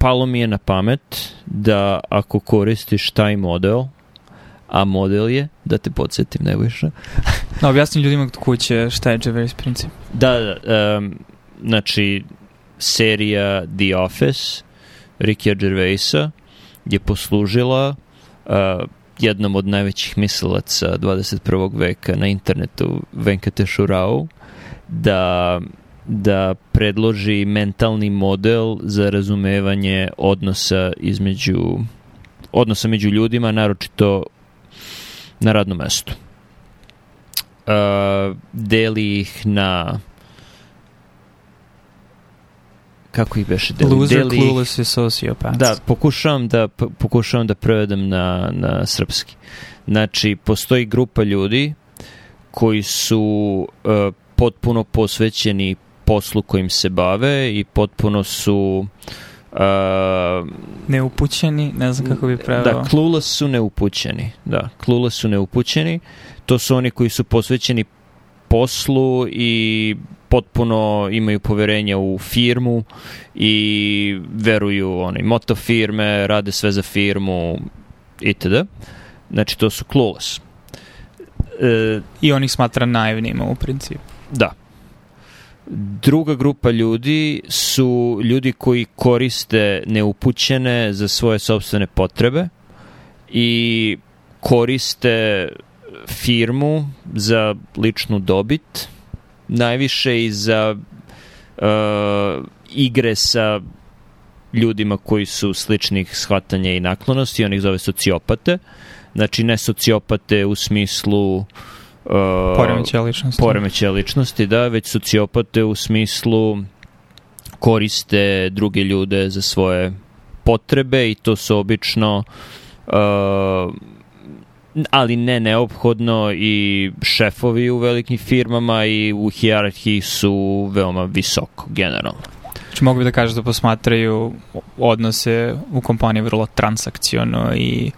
palo mi je na pamet da ako koristiš taj model, a model je, da te podsjetim, više. da, objasnim ljudima kod kuće šta je Gervais princip. Da, da, um, znači, serija The Office, Rikija Gervaisa, je poslužila uh, jednom od najvećih mislilaca 21. veka na internetu, Venkatešu Rao, da da predloži mentalni model za razumevanje odnosa između odnosa među ljudima, naročito na radnom mestu. Uh, deli ih na kako ih beše deli? Loser, deli clueless i sociopath. Da, pokušavam da, pokušavam da prevedem na, na srpski. Znači, postoji grupa ljudi koji su uh, potpuno posvećeni poslu kojim se bave i potpuno su uh, neupućeni, ne znam kako bi preveo. Da, clueless su neupućeni. Da, clueless su neupućeni. To su oni koji su posvećeni poslu i potpuno imaju poverenja u firmu i veruju onaj moto firme, rade sve za firmu itd. Znači to su clueless. E, I on ih smatra naivnima u principu. Da. Druga grupa ljudi su ljudi koji koriste neupućene za svoje sobstvene potrebe i koriste firmu za ličnu dobit, najviše i za uh, igre sa ljudima koji su sličnih shvatanja i naklonosti, on ih zove sociopate. Znači ne sociopate u smislu uh, poremeća ličnosti. Poremeća ličnosti, da, već sociopate u smislu koriste druge ljude za svoje potrebe i to su obično uh, ali ne neophodno i šefovi u velikim firmama i u hijerarhiji su veoma visoko generalno. Znači mogu bi da kažeš da posmatraju odnose u kompaniji vrlo transakciono i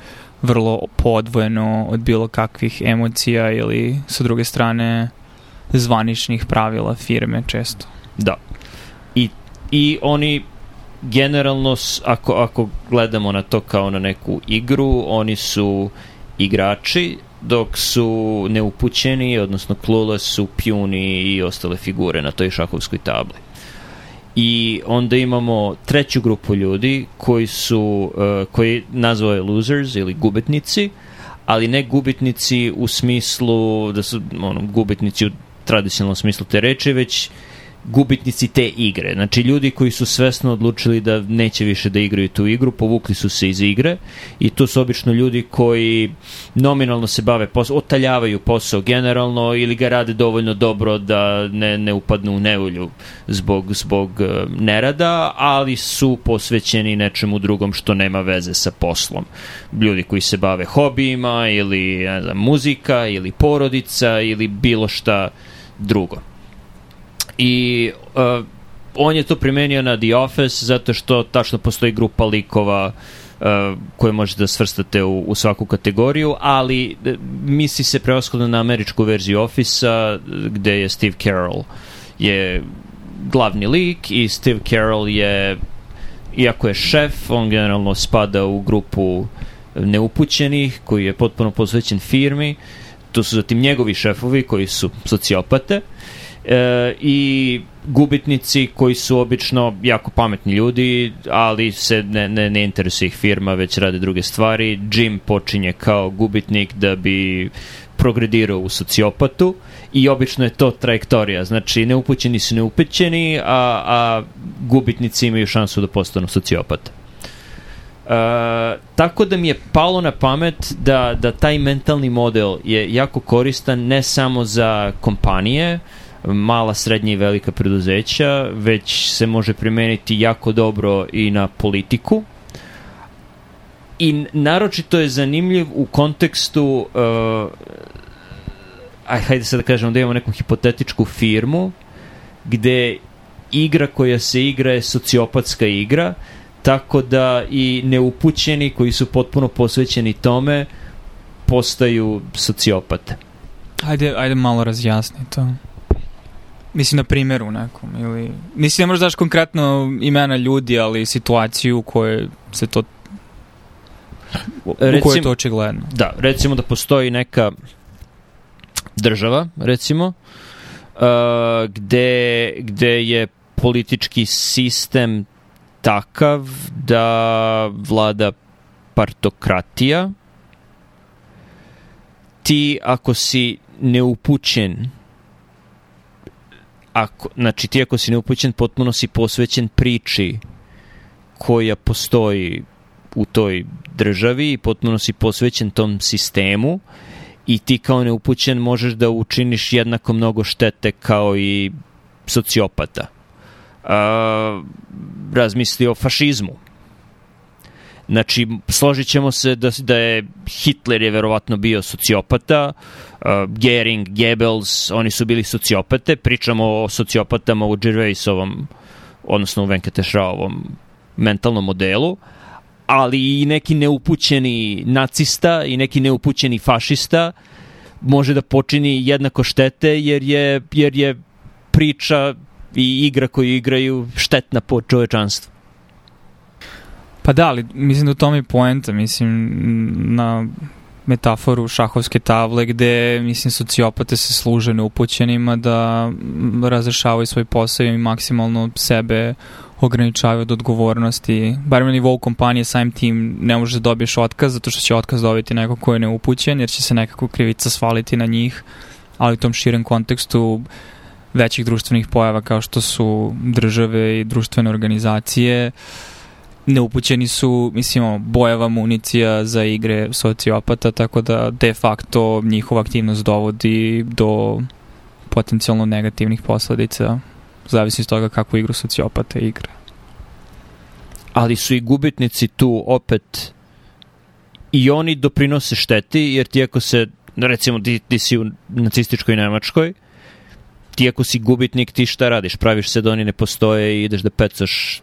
vrlo podvojeno od bilo kakvih emocija ili sa druge strane zvaničnih pravila firme često. Da. I, i oni generalno, ako, ako gledamo na to kao na neku igru, oni su igrači, dok su neupućeni, odnosno clueless su pjuni i ostale figure na toj šahovskoj tabli. I onda imamo treću grupu ljudi koji su, uh, koji nazvao je losers ili gubitnici, ali ne gubitnici u smislu da su ono, gubitnici u tradicionalnom smislu te reče, već gubitnici te igre. Znači ljudi koji su svesno odlučili da neće više da igraju tu igru, povukli su se iz igre i to su obično ljudi koji nominalno se bave posao, otaljavaju posao generalno ili ga rade dovoljno dobro da ne, ne upadnu u nevolju zbog, zbog uh, nerada, ali su posvećeni nečemu drugom što nema veze sa poslom. Ljudi koji se bave hobijima ili ne znam, muzika ili porodica ili bilo šta drugo i uh, on je to primenio na The Office zato što tačno postoji grupa likova uh, koje možete da svrstate u, u svaku kategoriju, ali uh, misli se preoshodno na američku verziju Office-a gde je Steve Carroll je glavni lik i Steve Carroll je iako je šef, on generalno spada u grupu neupućenih koji je potpuno posvećen firmi. To su zatim njegovi šefovi koji su sociopate e, i gubitnici koji su obično jako pametni ljudi, ali se ne, ne, ne interesuje ih firma, već rade druge stvari. Jim počinje kao gubitnik da bi progredirao u sociopatu i obično je to trajektorija. Znači, neupućeni su neupućeni, a, a gubitnici imaju šansu da postanu sociopata. Uh, tako da mi je palo na pamet da, da taj mentalni model je jako koristan ne samo za kompanije, mala, srednja i velika preduzeća, već se može primeniti jako dobro i na politiku. I naročito je zanimljiv u kontekstu uh, aj, hajde sad da kažemo da imamo neku hipotetičku firmu gde igra koja se igra je sociopatska igra, tako da i neupućeni koji su potpuno posvećeni tome postaju sociopate. Ajde, ajde malo razjasni to. Mislim na primjeru nekom ili... Mislim ne možeš daš konkretno imena ljudi, ali situaciju u kojoj se to u kojoj je to očigledno. Da, recimo da postoji neka država, recimo, uh, gde, gde je politički sistem takav da vlada partokratija. Ti ako si neupućen ako, znači ti ako si neupućen potpuno si posvećen priči koja postoji u toj državi i potpuno si posvećen tom sistemu i ti kao neupućen možeš da učiniš jednako mnogo štete kao i sociopata. A, razmisli o fašizmu. Znači, složit ćemo se da, da je Hitler je verovatno bio sociopata, uh, Gering, Goebbels, oni su bili sociopate, pričamo o sociopatama u Gervaisovom, odnosno u Venkatešraovom mentalnom modelu, ali i neki neupućeni nacista i neki neupućeni fašista može da počini jednako štete jer je, jer je priča i igra koju igraju štetna po čovečanstvu. Pa da, ali mislim da u tome je poenta, mislim, na metaforu šahovske table gde, mislim, sociopate se služe neupućenima da razrešavaju svoj posao i maksimalno sebe ograničavaju od odgovornosti. Bar na nivou kompanije samim tim ne možeš da dobiješ otkaz zato što će otkaz dobiti neko ko je neupućen jer će se nekako krivica svaliti na njih, ali u tom širem kontekstu većih društvenih pojava kao što su države i društvene organizacije uh, neupućeni su, mislimo, bojava municija za igre sociopata, tako da de facto njihova aktivnost dovodi do potencijalno negativnih posledica, zavisi iz toga kakvu igru sociopata igra. Ali su i gubitnici tu opet i oni doprinose šteti, jer ti ako se, recimo ti, ti si u nacističkoj Nemačkoj, ti ako si gubitnik, ti šta radiš? Praviš se da oni ne postoje i ideš da pecaš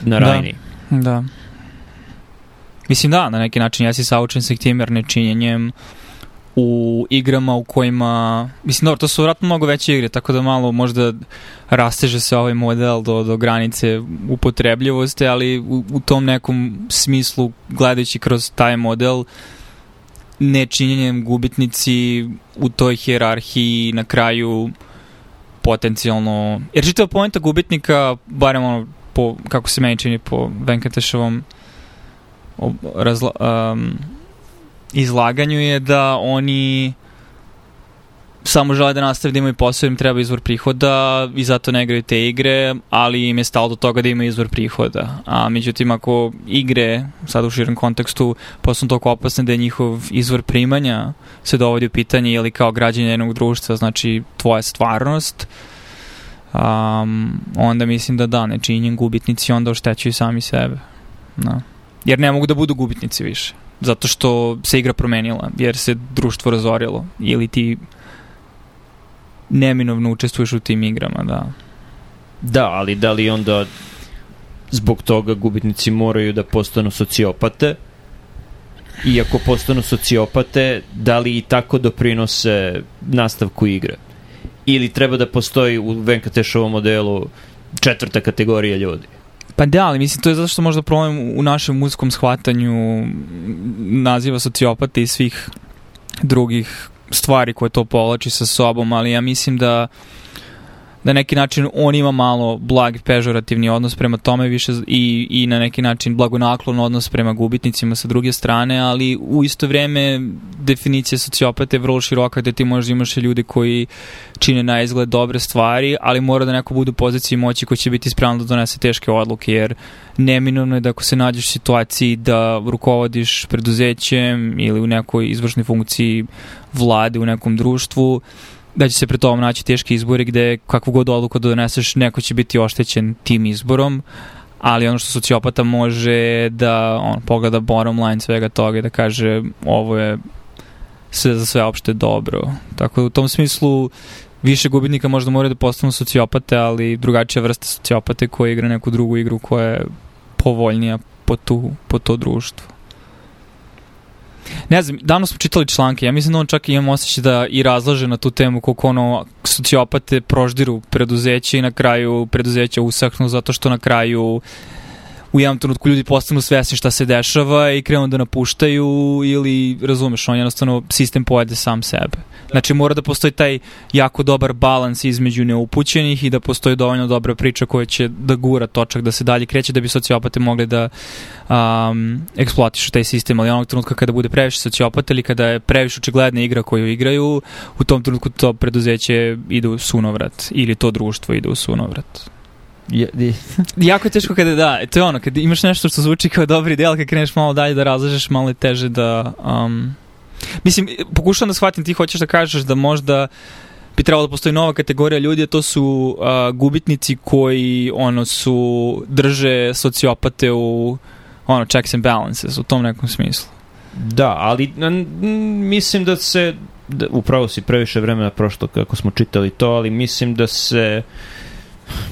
na da. rajni. Da. Mislim da, na neki način ja si saučen sa tim jer nečinjenjem u igrama u kojima, mislim dobro, to su vratno mnogo veće igre, tako da malo možda rasteže se ovaj model do, do granice upotrebljivosti, ali u, u tom nekom smislu, gledajući kroz taj model, nečinjenjem gubitnici u toj hjerarhiji na kraju potencijalno... Jer čitava pojenta gubitnika, barem ono po, kako se meni čini po Venkatešovom razla, um, izlaganju je da oni samo žele da nastave da imaju posao, im treba izvor prihoda i zato ne igraju te igre, ali im je stalo do toga da imaju izvor prihoda. A međutim, ako igre, sad u širem kontekstu, postanu toliko opasne da je njihov izvor primanja se dovodi u pitanje ili kao građanje jednog društva, znači tvoja stvarnost, uh, um, onda mislim da da, nečinjen gubitnici onda oštećuju sami sebe. Da. Jer ne mogu da budu gubitnici više. Zato što se igra promenila, jer se društvo razorilo. Ili ti neminovno učestvuješ u tim igrama, da. Da, ali da li onda zbog toga gubitnici moraju da postanu sociopate? I ako postanu sociopate, da li i tako doprinose nastavku igre? Ili treba da postoji u Venkatešovom modelu četvrta kategorija ljudi? Pa da, ali mislim to je zato što možda problem u našem muzičkom shvatanju naziva sociopata i svih drugih stvari koje to povlači sa sobom, ali ja mislim da uh, na neki način on ima malo blag pežorativni odnos prema tome više i, i na neki način blagonaklon odnos prema gubitnicima sa druge strane, ali u isto vreme definicija sociopata je vrlo široka gde ti možda imaš ljude koji čine na izgled dobre stvari, ali mora da neko bude u poziciji moći koji će biti spreman da donese teške odluke, jer neminovno je da ako se nađeš u situaciji da rukovodiš preduzećem ili u nekoj izvršnoj funkciji vlade u nekom društvu, da će se pre tobom naći teški izbori gde kakvu god odluku da doneseš, neko će biti oštećen tim izborom, ali ono što sociopata može da on, pogleda bottom line svega toga i da kaže ovo je sve za sve opšte dobro. Tako da u tom smislu više gubitnika možda moraju da postanu sociopate, ali drugačija vrsta sociopate koja igra neku drugu igru koja je povoljnija po, tu, po to društvo. Ne znam, davno smo čitali članke, ja mislim da on čak imam osjećaj da i razlaže na tu temu koliko ono sociopate proždiru preduzeće i na kraju preduzeća usahnu zato što na kraju u jednom trenutku ljudi postanu svesni šta se dešava i krenu da napuštaju ili, razumeš, on jednostavno sistem pojede sam sebe. Znači mora da postoji taj jako dobar balans između neupućenih i da postoji dovoljno dobra priča koja će da gura točak, da se dalje kreće da bi sociopate mogli da um, eksploatišu taj sistem, ali onog trenutka kada bude previše sociopata ili kada je previše očigledna igra koju igraju, u tom trenutku to preduzeće ide u sunovrat ili to društvo ide u sunovrat. Je, je. jako je teško kada da, to je ono, kada imaš nešto što zvuči kao dobar ideal, kad kreneš malo dalje da razlažeš, malo je teže da... Um, mislim, pokušavam da shvatim, ti hoćeš da kažeš da možda bi trebalo da postoji nova kategorija ljudi, a to su uh, gubitnici koji ono su drže sociopate u ono checks and balances u tom nekom smislu. Da, ali mislim da se da, upravo si previše vremena prošlo kako smo čitali to, ali mislim da se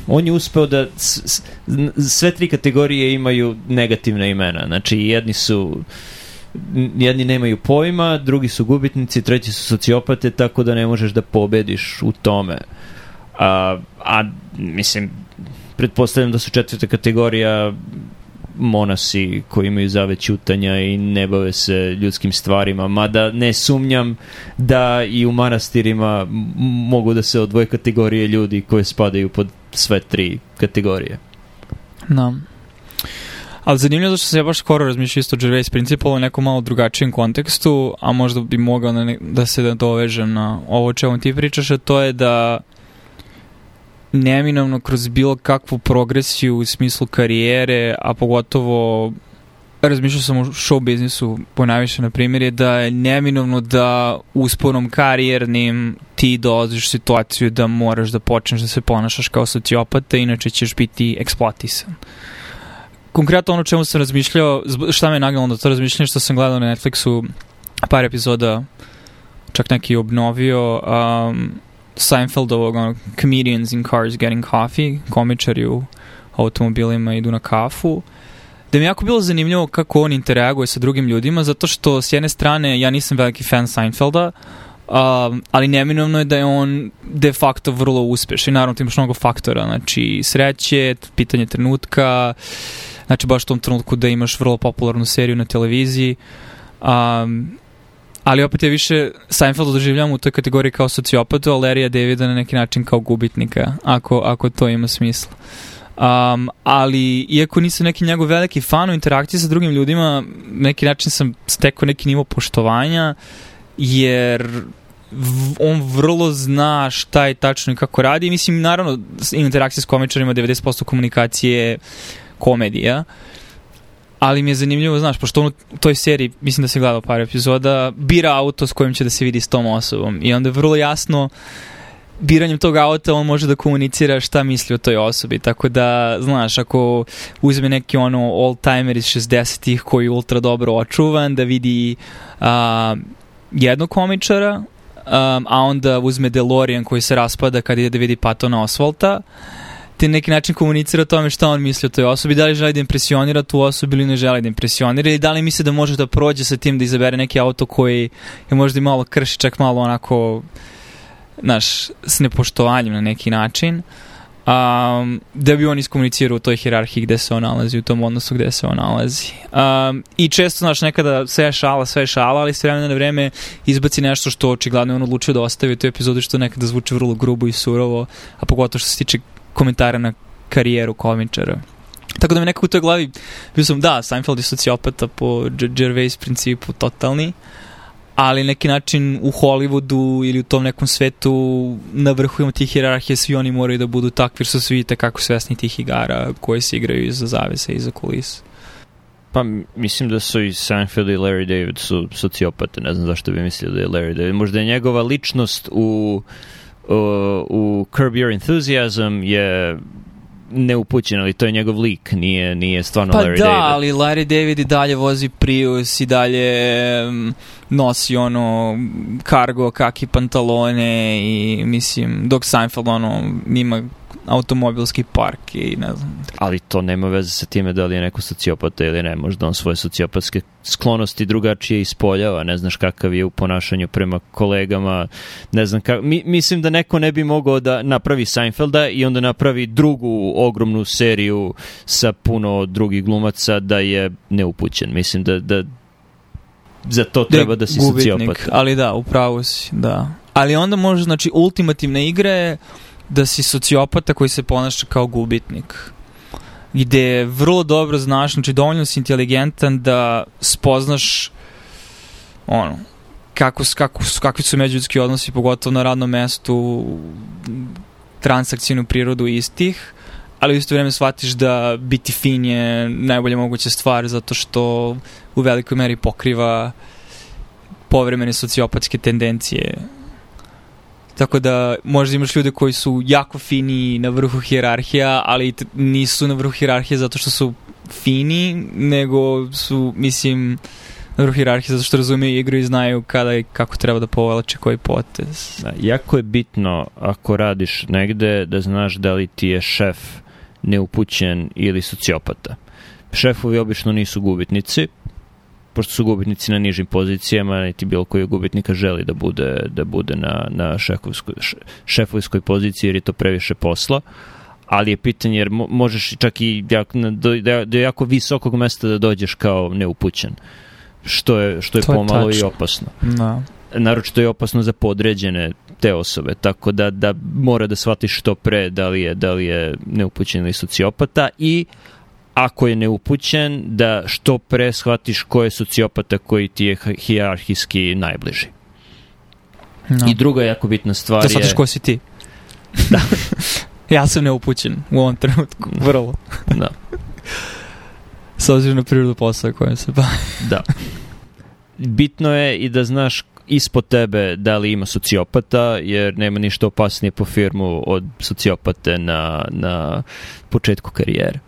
on je uspeo da sve tri kategorije imaju negativna imena. Znači, jedni su jedni nemaju pojma, drugi su gubitnici, treći su sociopate, tako da ne možeš da pobediš u tome. A, a mislim, pretpostavljam da su četvrta kategorija monasi koji imaju zave ćutanja i ne bave se ljudskim stvarima, mada ne sumnjam da i u manastirima mogu da se odvoje kategorije ljudi koje spadaju pod sve tri kategorije. Da. Ali zanimljivo da što se ja baš skoro razmišljao isto Gervais principal u nekom malo drugačijem kontekstu, a možda bi mogao da, ne, da se dovežem na ovo čemu ti pričaš, a to je da neminovno kroz bilo kakvu progresiju u smislu karijere, a pogotovo razmišljao sam o show biznisu ponajviše na primjer je da je neminovno da usporom karijernim ti dolaziš u situaciju da moraš da počneš da se ponašaš kao sociopata, inače ćeš biti eksploatisan. Konkretno ono čemu sam razmišljao, šta me je nagnalo da to razmišljam, što sam gledao na Netflixu par epizoda, čak neki obnovio, um, Seinfeldovog ono, Comedians in Cars Getting Coffee, komičari u automobilima idu na kafu, da mi je jako bilo zanimljivo kako on interaguje sa drugim ljudima, zato što s jedne strane ja nisam veliki fan Seinfelda, Um, ali neminovno je da je on de facto vrlo uspešan. I naravno ti imaš mnogo faktora, znači sreće, pitanje trenutka, znači baš u tom trenutku da imaš vrlo popularnu seriju na televiziji, um, ali opet je više Seinfeld doživljam u toj kategoriji kao sociopatu, a Larrya Davida na neki način kao gubitnika, ako, ako to ima smisla. Um, ali iako nisam neki njegov veliki fan u interakciji sa drugim ljudima, neki način sam stekao neki nivo poštovanja, jer on vrlo zna šta je tačno i kako radi. Mislim, naravno, interakcija s komičarima, 90% komunikacije je komedija, ali mi je zanimljivo, znaš, pošto on u toj seriji, mislim da se gledao par epizoda, bira auto s kojim će da se vidi s tom osobom i onda je vrlo jasno biranjem tog auta on može da komunicira šta misli o toj osobi, tako da, znaš, ako uzme neki ono old-timer iz 60-ih koji je ultra dobro očuvan, da vidi uh, jednog komičara, um, a onda uzme DeLorean koji se raspada kad ide da vidi Patona Osvalta, te neki način komunicira o tome šta on misli o toj osobi, da li želi da impresionira tu osobu ili ne želi da impresionira ili da li misli da može da prođe sa tim da izabere neki auto koji je možda i malo krši, čak malo onako naš, s nepoštovanjem na neki način um, da bi on iskomunicirao u toj hirarhiji gde se on nalazi, u tom odnosu gde se on nalazi. Um, I često, znaš, nekada sve je šala, sve je šala, ali sve vremena na vreme izbaci nešto što očigledno je on odlučio da ostavi u toj epizodi što nekada zvuči vrlo grubo i surovo, a pogotovo što se tiče komentara na karijeru komičara. Tako da mi nekako u toj glavi bio sam, da, Seinfeld je sociopata po Gervais principu totalni, ali neki način u Hollywoodu ili u tom nekom svetu na vrhu imamo tih hierarhije, svi oni moraju da budu takvi jer su svi kako svesni tih igara koje se igraju iza zavese, iza kulisa. Pa mislim da su i Seinfeld i Larry David su sociopate, ne znam zašto bi mislio da je Larry David. Možda je njegova ličnost u, u, u Curb Your Enthusiasm je neupućen, ali to je njegov lik, nije, nije stvarno pa Larry da, David. Pa da, ali Larry David i dalje vozi Prius i dalje um, nosi ono cargo, kaki pantalone i mislim, dok Seinfeld ono ima automobilski park i ne znam. Ali to nema veze sa time da li je neko sociopata ili ne. Možda on svoje sociopatske sklonosti drugačije ispoljava. Ne znaš kakav je u ponašanju prema kolegama. Ne znam kako. Mi, mislim da neko ne bi mogao da napravi Seinfelda i onda napravi drugu ogromnu seriju sa puno drugih glumaca da je neupućen. Mislim da, da za to treba da si sociopat. Ali da, upravo si, da. Ali onda može, znači, ultimativna igra je da si sociopata koji se ponaša kao gubitnik. Gde vrlo dobro znaš, znači dovoljno si inteligentan da spoznaš ono, kako, kako, kakvi su međuljudski odnosi, pogotovo na radnom mestu, transakcijnu prirodu istih, ali u isto vreme shvatiš da biti fin je najbolja moguća stvar zato što u velikoj meri pokriva povremene sociopatske tendencije Tako da možda imaš ljude koji su jako fini na vrhu hjerarhija, ali nisu na vrhu hjerarhije zato što su fini, nego su, mislim, na vrhu hjerarhije zato što razumiju igru i znaju kada i kako treba da povelače koji potez. Da, jako je bitno ako radiš negde da znaš da li ti je šef neupućen ili sociopata. Šefovi obično nisu gubitnici, pošto su gubitnici na nižim pozicijama, niti bilo koji gubitnika želi da bude, da bude na, na šefovskoj, šefovskoj poziciji jer je to previše posla ali je pitanje jer možeš čak i do, do jako visokog mesta da dođeš kao neupućen što je, što je to pomalo je i opasno. No. Da. Naročito je opasno za podređene te osobe, tako da, da mora da shvatiš što pre da li je, da li je neupućen ili sociopata i ako je neupućen, da što pre shvatiš ko je sociopata koji ti je hijerarhijski najbliži. No. I druga jako bitna stvar da je... Da shvatiš ko si ti. Da. ja sam neupućen u ovom trenutku, vrlo. da. S obzirom na prirodu posla kojem se ba. da. Bitno je i da znaš ispod tebe da li ima sociopata, jer nema ništa opasnije po firmu od sociopate na, na početku karijere.